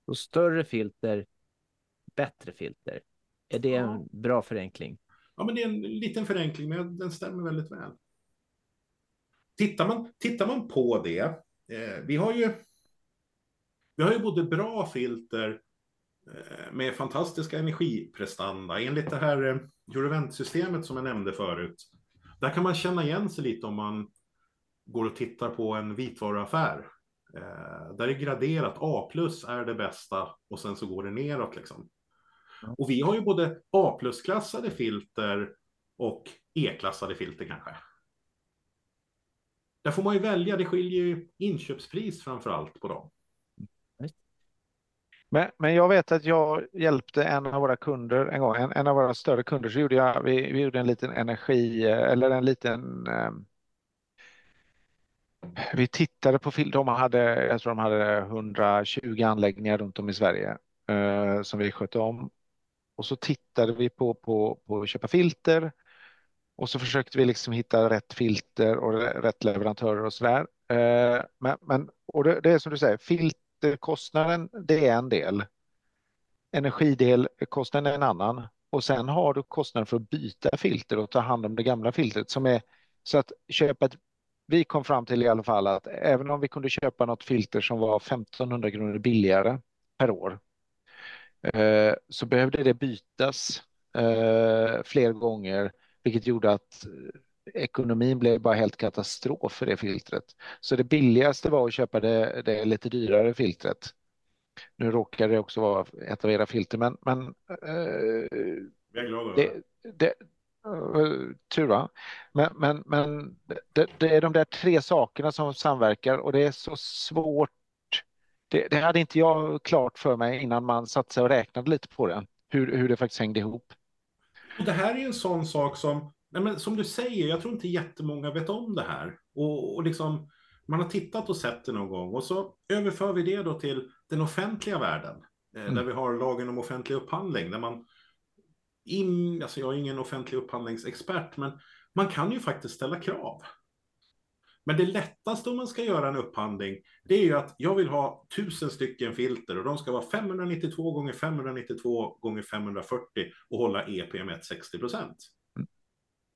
Och större filter, bättre filter. Är det Ja. en bra förenkling? Ja, men det är en liten förenkling, men den stämmer väldigt väl. Tittar man, tittar man på det, eh, vi har ju vi har ju både bra filter eh, med fantastiska energiprestanda. Enligt det här eh, Eurovent-systemet som jag nämnde förut, där kan man känna igen sig lite om man går och tittar på en vitvaruaffär. Eh, där är graderat A plus är det bästa och sen så går det neråt liksom. Och vi har ju både A plus-klassade filter och E-klassade filter kanske. Där får man ju välja, det skiljer ju inköpspris framför allt på dem. Men, men jag vet att jag hjälpte en av våra kunder en gång, en, en av våra större kunder, så gjorde jag, vi, vi gjorde en liten energi, eh, eller en liten eh, vi tittade på film, de hade, jag tror de hade 120 anläggningar runt om i Sverige eh, som vi skötte om. Och så tittade vi på, på, på att köpa filter och så försökte vi liksom hitta rätt filter och rätt leverantörer och sådär. Eh, men, men, och det, det är som du säger, filterkostnaden det är en del. Energidelkostnaden är en annan. Och sen har du kostnaden för att byta filter och ta hand om det gamla filtret som är så att köpa ett vi kom fram till i alla fall att även om vi kunde köpa något filter som var 1500 kronor billigare per år eh, så behövde det bytas eh, fler gånger vilket gjorde att eh, ekonomin blev bara helt katastrof för det filtret. Så det billigaste var att köpa det, det lite dyrare filtret. Nu råkar det också vara ett av era filter men, men eh, det, det, tur va? Men, men, men det, det är de där tre sakerna som samverkar och det är så svårt. Det, det hade inte jag klart för mig innan man satte sig och räknade lite på det. Hur, hur det faktiskt hängde ihop. Och det här är en sån sak som, nej men som du säger, jag tror inte jättemånga vet om det här. Och, och liksom, man har tittat och sett det någon gång och så överför vi det då till den offentliga världen. Eh, Mm. Där vi har lagen om offentlig upphandling. Där man, in, alltså jag är ingen offentlig upphandlingsexpert, men man kan ju faktiskt ställa krav. Men det lättaste om man ska göra en upphandling, det är ju att jag vill ha tusen stycken filter och de ska vara 592 gånger 592 gånger 540 och hålla E EPM 60 procent.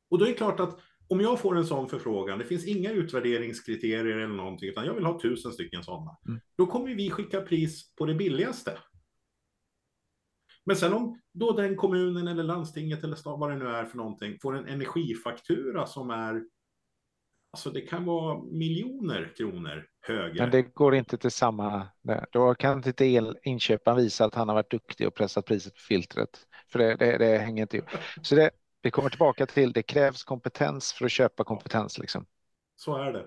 Och då är det klart att om jag får en sån förfrågan, det finns inga utvärderingskriterier eller någonting, utan jag vill ha tusen stycken sådana. Mm. Då kommer vi skicka pris på det billigaste. Men sen om då den kommunen eller landstinget eller stad, vad det nu är för någonting, får en energifaktura som är, alltså det kan vara miljoner kronor högre. Men det går inte till samma. Då kan inte el, inköparen visa att han har varit duktig och pressat priset på filtret. För det, det, det hänger inte ihop. Så det, vi kommer tillbaka till det krävs kompetens för att köpa kompetens. Liksom. Så är det.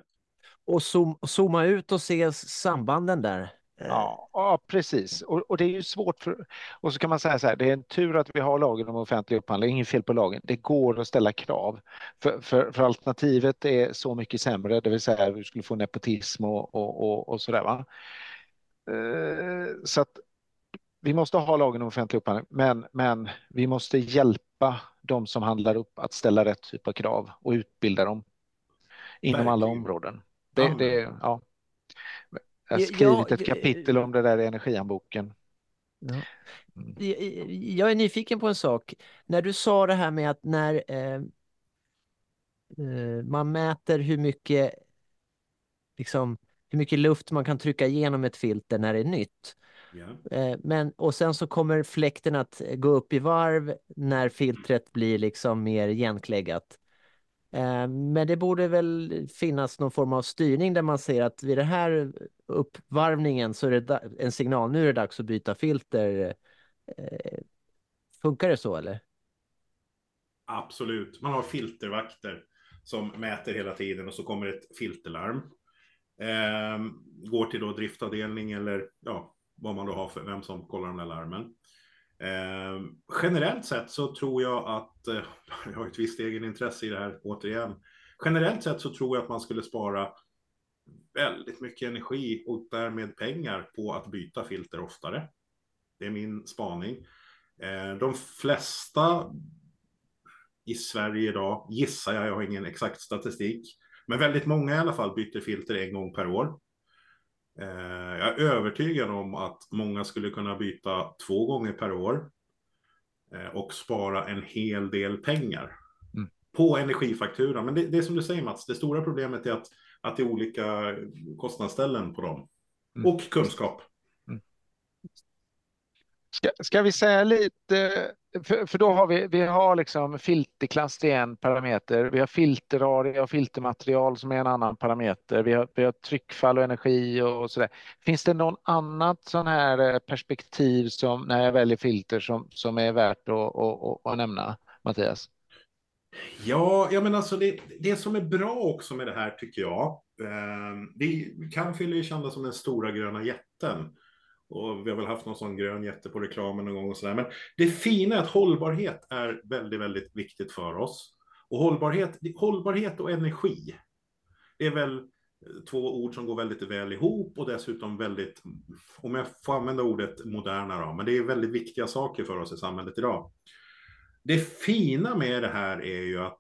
Och zoom, zooma ut och se sambanden där. Eh, Ja, ja precis. Och, och det är ju svårt för... Och så kan man säga så här, det är en tur att vi har lagen om offentlig upphandling, inget fel på lagen. Det går att ställa krav. För, för, för alternativet är så mycket sämre, det vill säga du skulle få nepotism och, och, och, och sådär. Va? Eh, Så att vi måste ha lagen om offentlig upphandling, men, men vi måste hjälpa de som handlar upp att ställa rätt typ av krav och utbilda dem inom alla Verkligen. områden. Det, det, ja. Jag har skrivit ja, ett kapitel om det där i energihandboken. Ja. Mm. Jag- Jag är nyfiken på en sak. När du sa det här med att när eh, eh, man mäter hur mycket, liksom, hur mycket luft man kan trycka igenom ett filter när det är nytt. Ja. Eh, men, och sen så kommer fläkten att gå upp i varv när filtret blir liksom mer igenkläggat. Eh, men det borde väl finnas någon form av styrning där man ser att vid den här uppvarvningen så är det en signal, nu är det dags att byta filter. Eh, funkar det så eller? Absolut. Man har filtervakter som mäter hela tiden och så kommer ett filterlarm. Ehm, går till då driftavdelning eller ja, vad man då har för vem som kollar de där larmen. Eh, generellt sett så tror jag att, eh, jag har ett visst egenintresse i det här återigen. Generellt sett så tror jag att man skulle spara väldigt mycket energi och därmed pengar på att byta filter oftare. Det är min spaning. Eh, De flesta i Sverige idag, gissar jag, jag har ingen exakt statistik, Men väldigt många i alla fall byter filter en gång per år. Eh, jag är övertygad om att många skulle kunna byta två gånger per år eh, och spara en hel del pengar mm. på energifakturan. Men det, det är som du säger Mats, det stora problemet är att, att det är olika kostnadsställen på dem. Mm. Och kunskap. Ska, ska vi säga lite för, för, då har vi, vi har liksom filterklass till en parameter. Vi har filterarea och filtermaterial som är en annan parameter. Vi har, vi har tryckfall och energi och, och så där. Finns det någon annat sån här eh, perspektiv som när jag väljer filter som, som är värt att, att, att nämna, Mattias? Ja, jag men alltså det, det som är bra också med det här tycker jag, eh, det kan fylla kända som den stora gröna jätten. Och vi har väl haft någon sån grön jätte på reklamen någon gång och sådär. Men det fina är att hållbarhet är väldigt, väldigt viktigt för oss. Och hållbarhet, hållbarhet och energi, det är väl eh, två ord som går väldigt väl ihop och dessutom väldigt, om jag får använda ordet moderna då, men det är väldigt viktiga saker för oss i samhället idag. Det fina med det här är ju att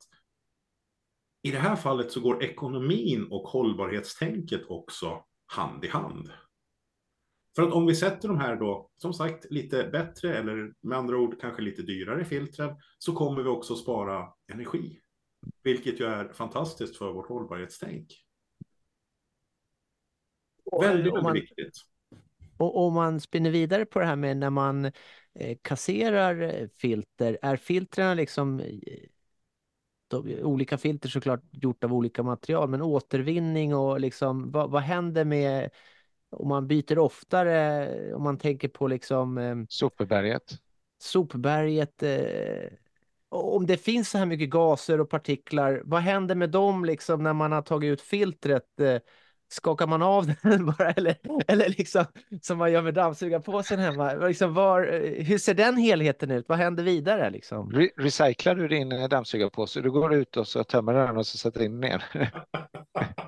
i det här fallet så går ekonomin och hållbarhetstänket också hand i hand. För att om vi sätter de här då, som sagt, lite bättre eller med andra ord kanske lite dyrare filtren så kommer vi också spara energi. Vilket ju är fantastiskt för vårt hållbarhetstänk. Och, väldigt, väldigt viktigt. Och om man spinner vidare på det här med när man eh, kasserar eh, filter, är filtren liksom eh, de, olika filter såklart gjort av olika material, men återvinning och liksom vad, vad händer med om man byter oftare, om man tänker på liksom... Eh, sopberget. Sopberget. Eh, om det finns så här mycket gaser och partiklar, vad händer med dem liksom när man har tagit ut filtret? Eh, skakar man av den bara eller, eller liksom som man gör med dammsugarpåsen hemma? Liksom var, eh, hur ser den helheten ut? Vad händer vidare? Liksom? Re recyclar du din dammsugarpåse? Du går ut och så tömmer den och så sätter in den ner.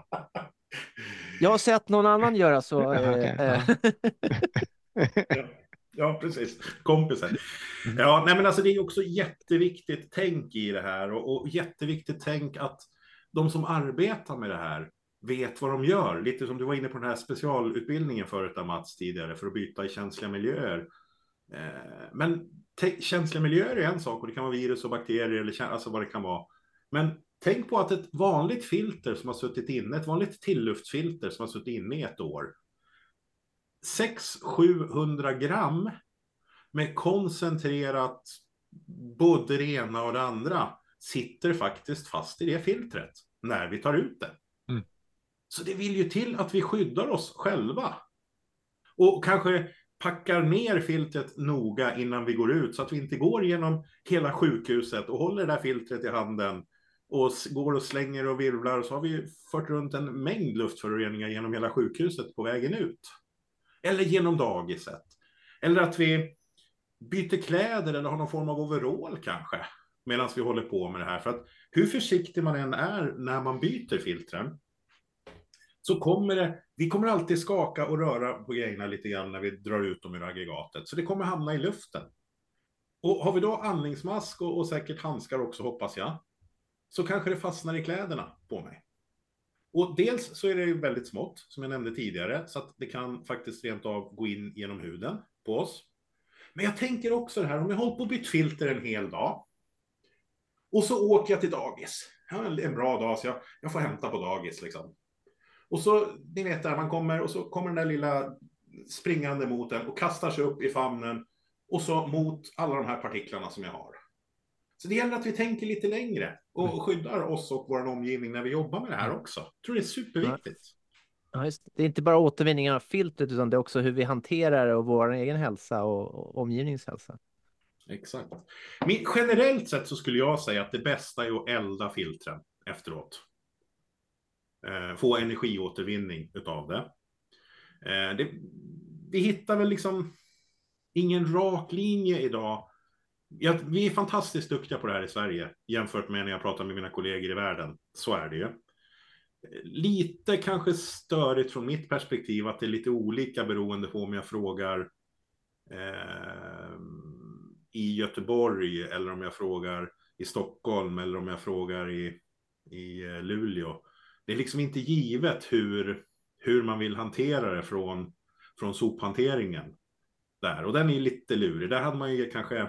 Jag har sett någon annan göra så. okay. Eh, ja. ja, precis. Kompisar. Mm. Ja, nej, men alltså det är också jätteviktigt tänk i det här och, och jätteviktigt tänk att de som arbetar med det här vet vad de gör. Lite som du var inne på den här specialutbildningen förut, Mats, tidigare, för att byta i känsliga miljöer. Eh, men känsliga miljöer är en sak och det kan vara virus och bakterier eller alltså vad det kan vara. Men Tänk på att ett vanligt filter som har suttit inne, ett vanligt tilluftsfilter som har suttit inne i ett år. 600-700 gram med koncentrerat både det ena och det andra sitter faktiskt fast i det filtret när vi tar ut det. Mm. Så det vill ju till att vi skyddar oss själva. Och kanske packar ner filtret noga innan vi går ut så att vi inte går genom hela sjukhuset och håller det där filtret i handen och går och slänger och virvlar och så har vi fört runt en mängd luftföroreningar genom hela sjukhuset på vägen ut. Eller genom dagiset. Eller att vi byter kläder eller har någon form av overall kanske medan vi håller på med det här. För att hur försiktig man än är när man byter filtren så kommer det, vi kommer alltid skaka och röra på grejerna lite grann när vi drar ut dem ur aggregatet. Så det kommer hamna i luften. Och har vi då andningsmask och, och säkert handskar också hoppas jag, så kanske det fastnar i kläderna på mig. Och dels så är det ju väldigt smått, som jag nämnde tidigare, så att det kan faktiskt rent av gå in genom huden på oss. Men jag tänker också det här, om jag håller på och bytt filter en hel dag och så åker jag till dagis. Jag har en bra dag, så jag, jag får hämta på dagis liksom. Och så, ni vet där man kommer och så kommer den där lilla springande mot en och kastar sig upp i famnen och så mot alla de här partiklarna som jag har. Så det gäller att vi tänker lite längre och mm. skyddar oss och vår omgivning när vi jobbar med det här också. Jag tror det är superviktigt. Ja, det är inte bara återvinningen av filtret utan det är också hur vi hanterar det och vår egen hälsa och, och omgivningens hälsa. Exakt. Men generellt sett så skulle jag säga att det bästa är att elda filtren efteråt. Eh, få energiåtervinning utav det. Eh, det. Vi hittar väl liksom ingen rak linje idag ja, vi är fantastiskt duktiga på det här i Sverige jämfört med när jag pratar med mina kollegor i världen. Så är det ju. Lite kanske störigt från mitt perspektiv att det är lite olika beroende på om jag frågar eh, i Göteborg eller om jag frågar i Stockholm eller om jag frågar i, i eh, Luleå. det är liksom inte givet hur, hur man vill hantera det från, från sophanteringen. Där. Och den är lite lurig. Där hade man ju kanske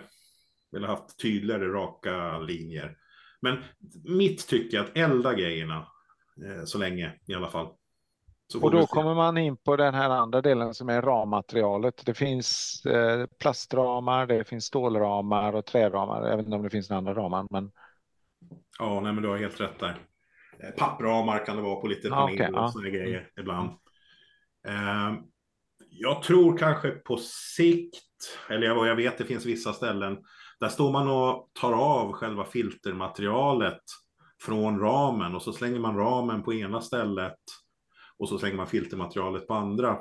velat haft tydligare raka linjer. Men mitt tycke är att elda grejerna eh, så länge i alla fall. och då kommer man in på den här andra delen som är rammaterialet. Det finns eh, plastramar, det finns stålramar och träramar. Inte om det finns några andra ramar. Men... Ja, nej, men du har helt rätt där. Eh, pappramar kan det vara på lite paneler okay, och sådana ja. grejer ibland. Eh, jag tror kanske på sikt, eller jag, jag vet det finns vissa ställen, där står man och tar av själva filtermaterialet från ramen och så slänger man ramen på ena stället och så slänger man filtermaterialet på andra.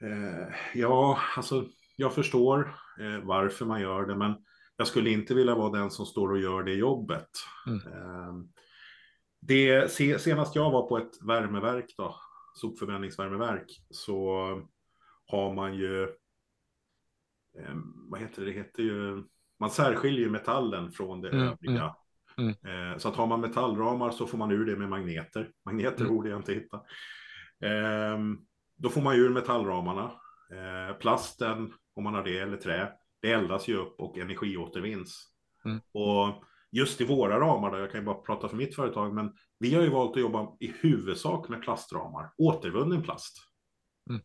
Eh, ja, alltså jag förstår eh, varför man gör det, men jag skulle inte vilja vara den som står och gör det jobbet. Mm. Eh, det, senast jag var på ett värmeverk, då, sopförbränningsvärmeverk, så har man ju, eh, vad heter det, det heter ju, man särskiljer metallen från det mm, övriga. Mm, mm. Eh, så att har man metallramar så får man ur det med magneter. Magneter mm. borde jag inte hitta. Eh, då får man ur metallramarna. Eh, plasten, om man har det, eller trä, det eldas ju upp och energiåtervinns. Mm. Och just i våra ramar, då, jag kan ju bara prata för mitt företag, men vi har ju valt att jobba i huvudsak med plastramar, återvunnen plast. Mm.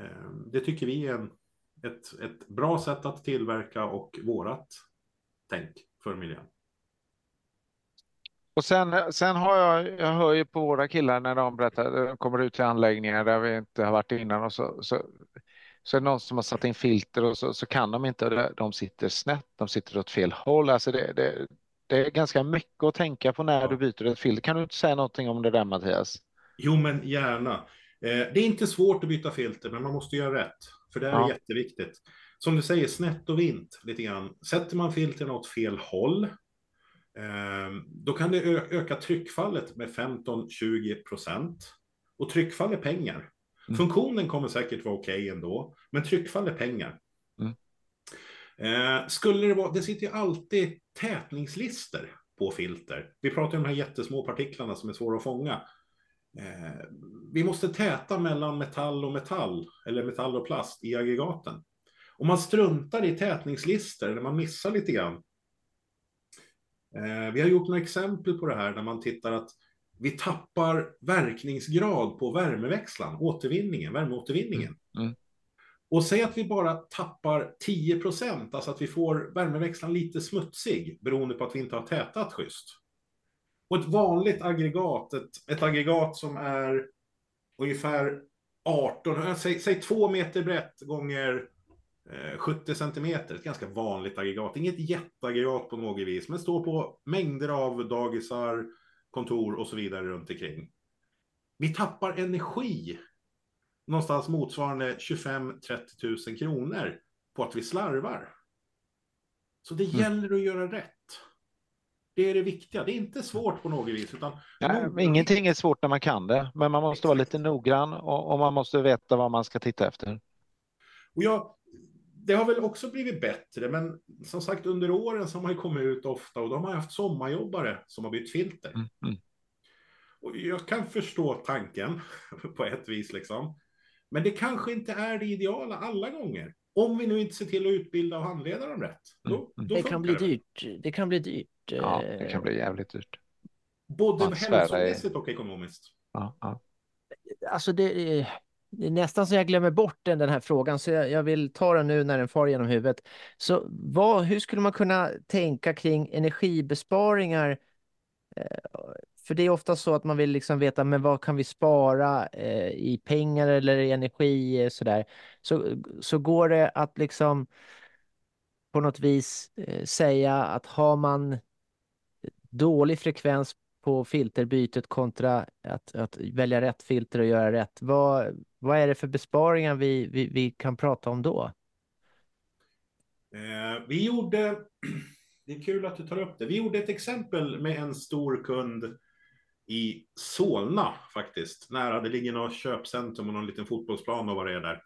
Ehm, det tycker vi är en, ett, ett bra sätt att tillverka och vårat tänk för miljön. Och sen, sen har jag, jag hör ju på våra killar när de berättar, de kommer ut till anläggningar där vi inte har varit innan och så, så, så är det någon som har satt in filter och så, så kan de inte, de sitter snett, de sitter åt fel håll. Alltså det, det, det är ganska mycket att tänka på när ja. du byter ett filter. Kan du inte säga någonting om det där Mattias? Jo, men gärna. Eh, det är inte svårt att byta filter, men man måste göra rätt. För det är ja. jätteviktigt. Som du säger, snett och vint lite grann. Sätter man filtren åt fel håll, eh, då kan det öka tryckfallet med 15-20 procent. Och tryckfall är pengar. Mm. Funktionen kommer säkert vara okej okay ändå, men tryckfall är pengar. Mm. Eh, skulle det vara, det sitter ju alltid tätningslister på filter. Vi pratar om de här jättesmå partiklarna som är svåra att fånga. Eh, vi måste täta mellan metall och metall, eller metall och plast i aggregaten. Om man struntar i tätningslister, eller man missar lite grann. Eh, vi har gjort några exempel på det här, där man tittar att vi tappar verkningsgrad på värmeväxlaren, återvinningen, värmeåtervinningen. Mm. Mm. Och säg att vi bara tappar 10 procent, alltså att vi får värmeväxlaren lite smutsig beroende på att vi inte har tätat schysst. Ett vanligt aggregat, ett, ett aggregat som är ungefär 18, säg, säg 2 meter brett gånger eh, 70 centimeter, ett ganska vanligt aggregat. Inget jätteaggregat på något vis, men står på mängder av dagisar, kontor och så vidare runt omkring. Vi tappar energi någonstans motsvarande 25-30 000 kronor på att vi slarvar. Så det mm. gäller att göra rätt. Det är det viktiga. Det är inte svårt på något vis. Utan ja, ingenting är svårt när man kan det, men man måste vara lite noggrann och, och man måste veta vad man ska titta efter. Och jag, det har väl också blivit bättre, men som sagt under åren så har man kommit ut ofta och då har man haft sommarjobbare som har bytt filter. Mm, mm. Och jag kan förstå tanken på ett vis liksom. Men det kanske inte är det ideala alla gånger. Om vi nu inte ser till att utbilda och handleda dem rätt. Då, mm. då det kan bli det. dyrt. Det kan bli dyrt. Ja, det kan bli jävligt dyrt. Både hälsomässigt och ekonomiskt. Ja, ja. Alltså det är, det är nästan så jag glömmer bort den, den här frågan, så jag, jag, vill ta den nu när den far genom huvudet. Så vad, hur skulle man kunna tänka kring energibesparingar eh, för det är ofta så att man vill liksom veta, men vad kan vi spara eh, i pengar eller i energi eh, sådär. Så, så går det att liksom på något vis eh, säga att har man dålig frekvens på filterbytet kontra att, att välja rätt filter och göra rätt. Vad, vad är det för besparingar vi, vi, vi kan prata om då? Eh, vi gjorde, det är kul att du tar upp det, vi gjorde ett exempel med en stor kund i Solna faktiskt. Nära, det ligger något köpcentrum och någon liten fotbollsplan och vad det är där.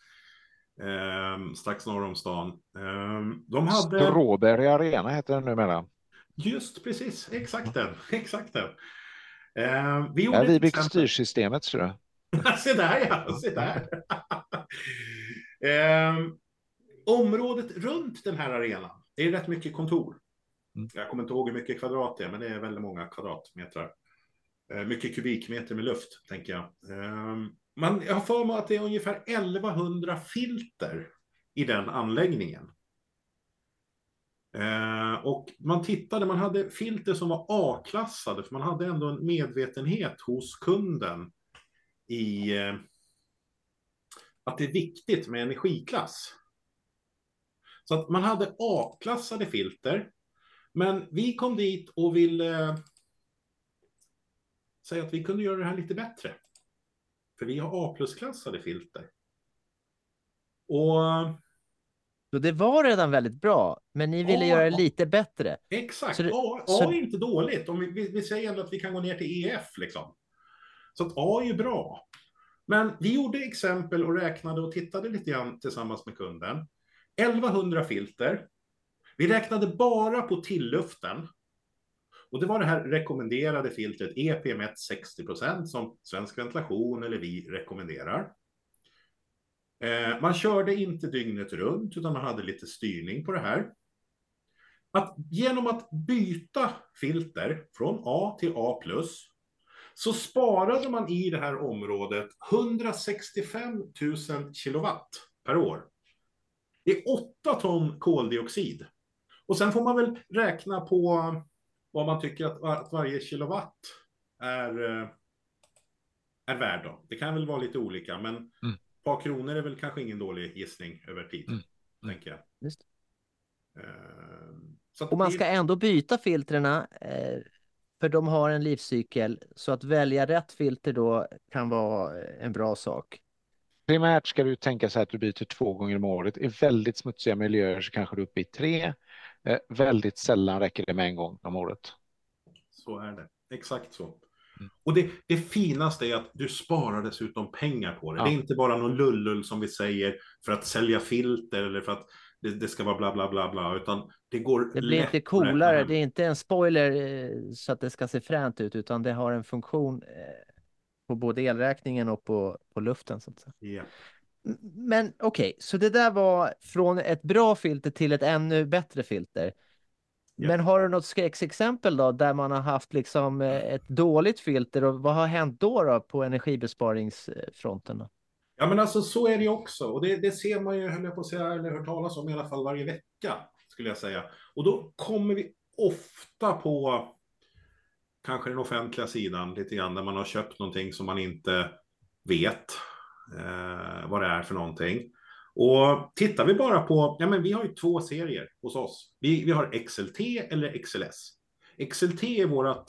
Eh, strax norr om stan. Eh, de hade... Stråberg Arena heter den numera. Just precis, exakt den. Exakt den. Eh, vi gjorde Ja, vi exempel. styrsystemet, tror jag. se där ja, se där. Ehm, området runt den här arenan, det är rätt mycket kontor. Mm. Jag kommer inte ihåg hur mycket kvadrat det är, men det är väldigt många kvadratmeter. Eh, mycket kubikmeter med luft, tänker jag. Ehm, man, jag har för mig att det är ungefär 1100 filter i den anläggningen. Eh, och man tittade, man hade filter som var A-klassade, för man hade ändå en medvetenhet hos kunden i eh, att det är viktigt med energiklass. Så att man hade A-klassade filter, men vi kom dit och ville säga att vi kunde göra det här lite bättre. För vi har A+-klassade filter. Och Så det var redan väldigt bra, men ni ville Ja. göra det lite bättre. Exakt, Så det- A, A så- är inte dåligt. Om vi, vi, vi säger ändå att vi kan gå ner till EF. Liksom. Så att A är ju bra. Men vi gjorde exempel och räknade och tittade lite grann tillsammans med kunden. 1100 filter. Vi räknade bara på tilluften. Och det var det här rekommenderade filtret EPM1 60% som Svensk Ventilation eller vi rekommenderar. Eh, man körde inte dygnet runt utan man hade lite styrning på det här att genom att byta filter från A till A+, så sparade man i det här området 165 000 kilowatt per år. Det är 8 ton koldioxid. Och sen får man väl räkna på vad man tycker att, att varje kilowatt är, eh, är värd. Då. Det kan väl vara lite olika, men ett par kronor är väl kanske ingen dålig gissning över tid, Mm. tänker jag. Just. Så att Och man det- ska ändå byta filtrerna, eh, för de har en livscykel. Så att välja rätt filter då kan vara en bra sak. Primärt ska du tänka så här att du byter två gånger om året. I väldigt smutsiga miljöer så kanske du är uppe i tre. Eh, väldigt sällan räcker det med en gång om året. Så är det. Exakt så. Och det, det finaste är att du sparar dessutom pengar på det. Ja. Det är inte bara någon lullull som vi säger för att sälja filter eller för att det, det ska vara bla bla bla bla, utan det går Det blir inte coolare, det är inte en spoiler eh, så att det ska se fränt ut, utan det har en funktion eh, på både elräkningen och på, på luften. Så att säga. Ja. Men okej, så det där var från ett bra filter till ett ännu bättre filter. Ja. Men har du något skräcksexempel då där man har haft liksom eh, ett dåligt filter och vad har hänt då, då på energibesparingsfronten? Då? ja, men alltså så är det också. Och det, det ser man ju, höll jag på att säga, eller hört talas om i alla fall varje vecka, skulle jag säga. Och då kommer vi ofta på kanske den offentliga sidan lite grann, där man har köpt någonting som man inte vet eh, vad det är för någonting. Och tittar vi bara på, ja men vi har ju två serier hos oss. Vi, vi har XLT eller XLS. XLT är vårt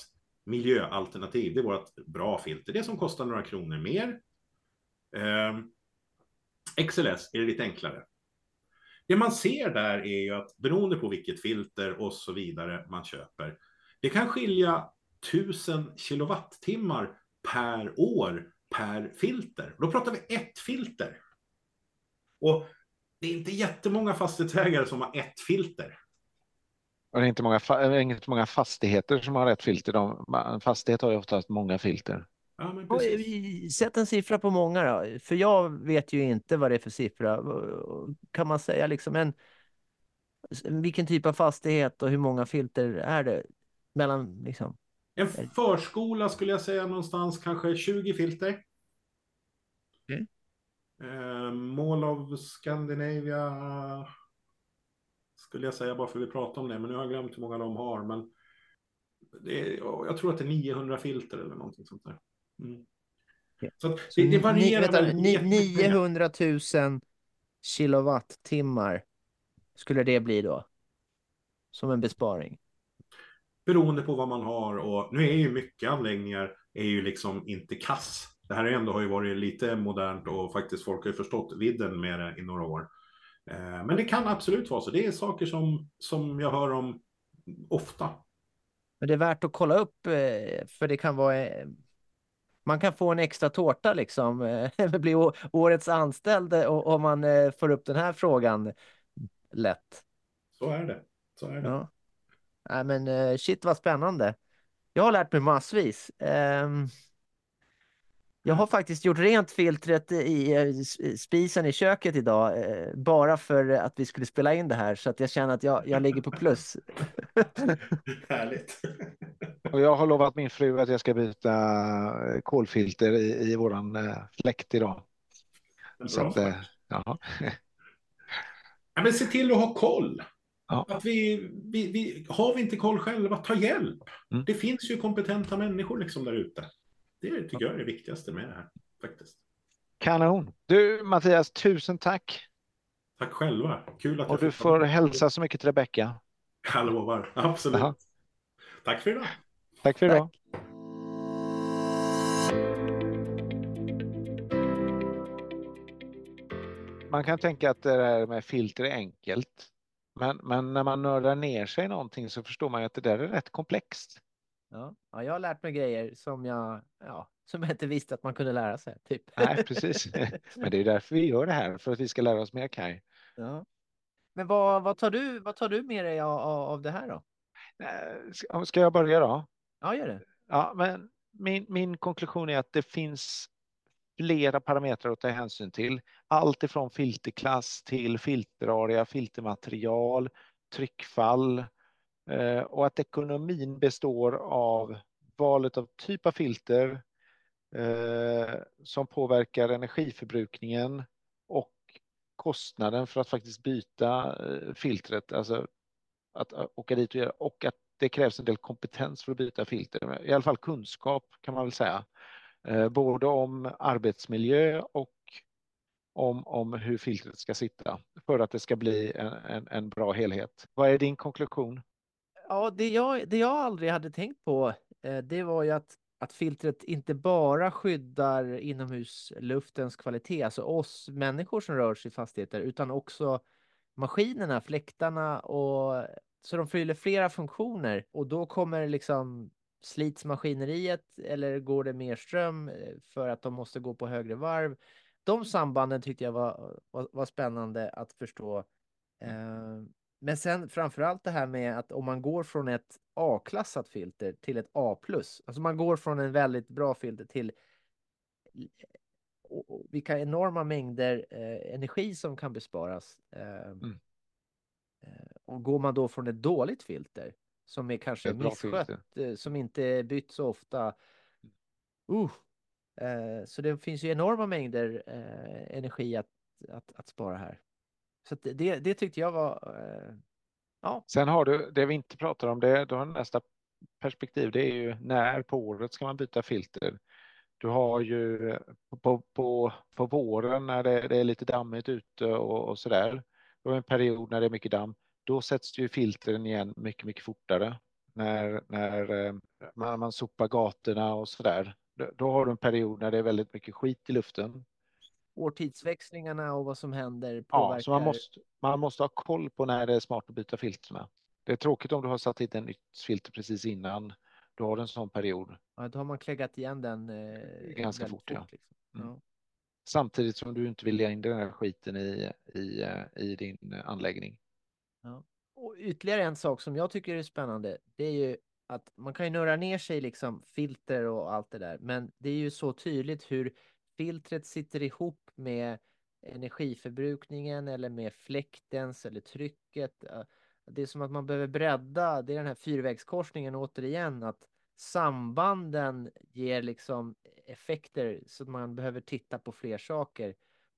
miljöalternativ, det är vårt bra filter, det som kostar några kronor mer. Eh, XLS är det lite enklare. Det man ser där är ju att beroende på vilket filter och så vidare man köper, det kan skilja 1000 kilowattimmar per år per filter. Då pratar vi ett filter. Och det är inte jättemånga fastighetsägare som har ett filter. Och det är inte många, inte många fastigheter som har rätt filter. De, en fastighet har ju oftast många filter. Ja, Sätt en siffra på många då, för jag vet ju inte vad det är för siffra. Kan man säga liksom en, vilken typ av fastighet och hur många filter är det? Mellan liksom, En förskola skulle jag säga någonstans kanske 20 filter. Mm. Eh, Mall of Scandinavia skulle jag säga bara för att vi pratar om det, men nu har jag glömt hur många de har. Men det är, jag tror att det är 900 filter eller någonting sånt där. Mm. Ja. Så det, det varierar vänta, väldigt ni- jättemycket pengar. 900 000 kilowattimmar skulle det bli då? Som en besparing? beroende på vad man har och nu är ju mycket anläggningar är ju liksom inte kass. Det här ändå har ju varit lite modernt och faktiskt folk har ju förstått vidden med det i några år. Eh, Men det kan absolut vara så. Det är saker som, som jag hör om ofta. Men det är värt att kolla upp eh, för det kan vara eh, man kan få en extra tårta liksom, bli årets anställd om man får upp den här frågan lätt. Så är det. Så är det. Ja. Nej, men shit vad spännande. Jag har lärt mig massvis. Um, jag har faktiskt gjort rent filtret i spisen i köket idag, eh, bara för att vi skulle spela in det här, så att jag känner att jag, jag ligger på plus. Härligt. Och jag har lovat min fru att jag ska byta eh, kolfilter i, i våran eh, fläkt idag. Så att, ja. ja, men se till att ha koll. Ja. Att vi, vi, vi, har vi inte koll själva, ta hjälp. Mm. Det finns ju kompetenta människor liksom där ute. Det tycker jag är det viktigaste med det här faktiskt. Kanon. Du Mattias, tusen tack. Tack själva. Kul att Och du får hälsa så mycket till Rebecka. Jag lovar, absolut. Aha. Tack för idag. Tack för idag. Tack. Man kan tänka att det där med filter är enkelt. Men, men när man nördar ner sig i någonting så förstår man ju att det där är rätt komplext. Ja, ja, jag har lärt mig grejer som jag, ja, som jag inte visste att man kunde lära sig. Typ. Nej, precis. Men det är därför vi gör det här, för att vi ska lära oss mer Kaj. Ja. Men vad, vad, tar du, vad tar du med dig av, av det här då? Eh, ska jag börja då? Ja, gör det. Ja, men min, min konklusion är att det finns flera parametrar att ta hänsyn till. Allt ifrån filterklass till filterarea, filtermaterial, tryckfall Eh, och att ekonomin består av valet av typ av filter eh, som påverkar energiförbrukningen och kostnaden för att faktiskt byta eh, filtret, alltså att åka dit och göra och att det krävs en del kompetens för att byta filter, i alla fall kunskap kan man väl säga. Både om arbetsmiljö och om, om hur filtret ska sitta för att det ska bli en, en, en bra helhet. Vad är din konklusion? Ja, det jag, det jag aldrig hade tänkt på, eh, det var ju att, att filtret inte bara skyddar inomhusluftens kvalitet, alltså oss människor som rör sig i fastigheter, utan också maskinerna, fläktarna och så de fyller flera funktioner och då kommer liksom slits maskineriet eller går det mer ström eh, för att de måste gå på högre varv? De sambanden tyckte jag var, var, var spännande att förstå. Eh, men sen framför allt det här med att om man går från ett A-klassat filter till ett A+, alltså man går från en väldigt bra filter till vilka enorma mängder eh, energi som kan besparas. Eh, mm. Och går man då från ett dåligt filter som är kanske misskött, filter. som inte bytt så ofta. Uh, eh, så det finns ju enorma mängder eh, energi att, att, att spara här. Så det, det tyckte jag var... Eh, ja. Sen har du det vi inte pratar om, det, då nästa perspektiv, det är ju när på året ska man byta filter. Du har ju på, på, på våren när det, det är lite dammigt ute och, och så där. Du har en period när det är mycket damm då sätts ju filtren igen mycket, mycket fortare. När, när eh, man, man sopar gatorna och så där. Då har du en period när det är väldigt mycket skit i luften. Årtidsväxlingarna och vad som händer påverkar. Ja, så man måste, man måste ha koll på när det är smart att byta filtrerna. Det är tråkigt om du har satt hit en nytt filter precis innan du har en sån period. Ja, då har man kläggat igen den eh, ganska fort. ja. Liksom. Mm. ja. Samtidigt som du inte vill lägga in den här skiten i, i, eh, i din anläggning. Ja. Och ytterligare en sak som jag tycker är spännande, det är ju att man kan ju nörda ner sig liksom filter och allt det där, men det är ju så tydligt hur filtret sitter ihop med energiförbrukningen eller med fläktens eller trycket. Det är som att man behöver bredda, det är den här fyrvägskorsningen återigen, att sambanden ger liksom effekter så att man behöver titta på fler saker.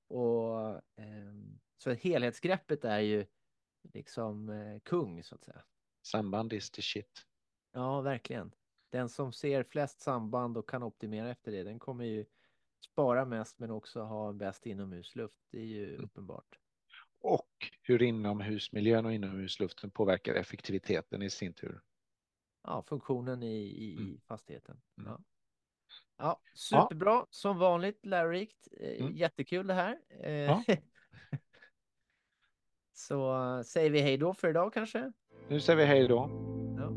Och eh, så helhetsgreppet är ju liksom eh, kung så att säga. Samband is the shit. Ja, verkligen. Den som ser flest samband och kan optimera efter det, den kommer ju spara mest men också ha bäst inomhusluft. Det är ju mm. uppenbart. Och hur inomhusmiljön och inomhusluften påverkar effektiviteten i sin tur. Ja, funktionen i, i mm. fastigheten. Mm. Ja. ja. superbra. Ja. Som vanligt lärorikt. Eh, mm. Jättekul det här. Eh, ja. Så säger vi hej då för idag kanske? Nu säger vi hej då. Ja.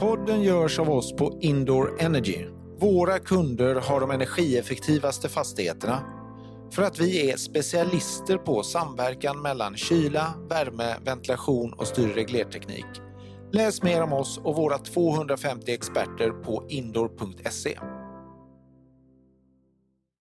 Podden görs av oss på Indoor Energy. Våra kunder har de energieffektivaste fastigheterna. För att vi är specialister på samverkan mellan kyla, värme, ventilation och styrreglerteknik. Läs mer om oss och våra 250 experter på indoor.se.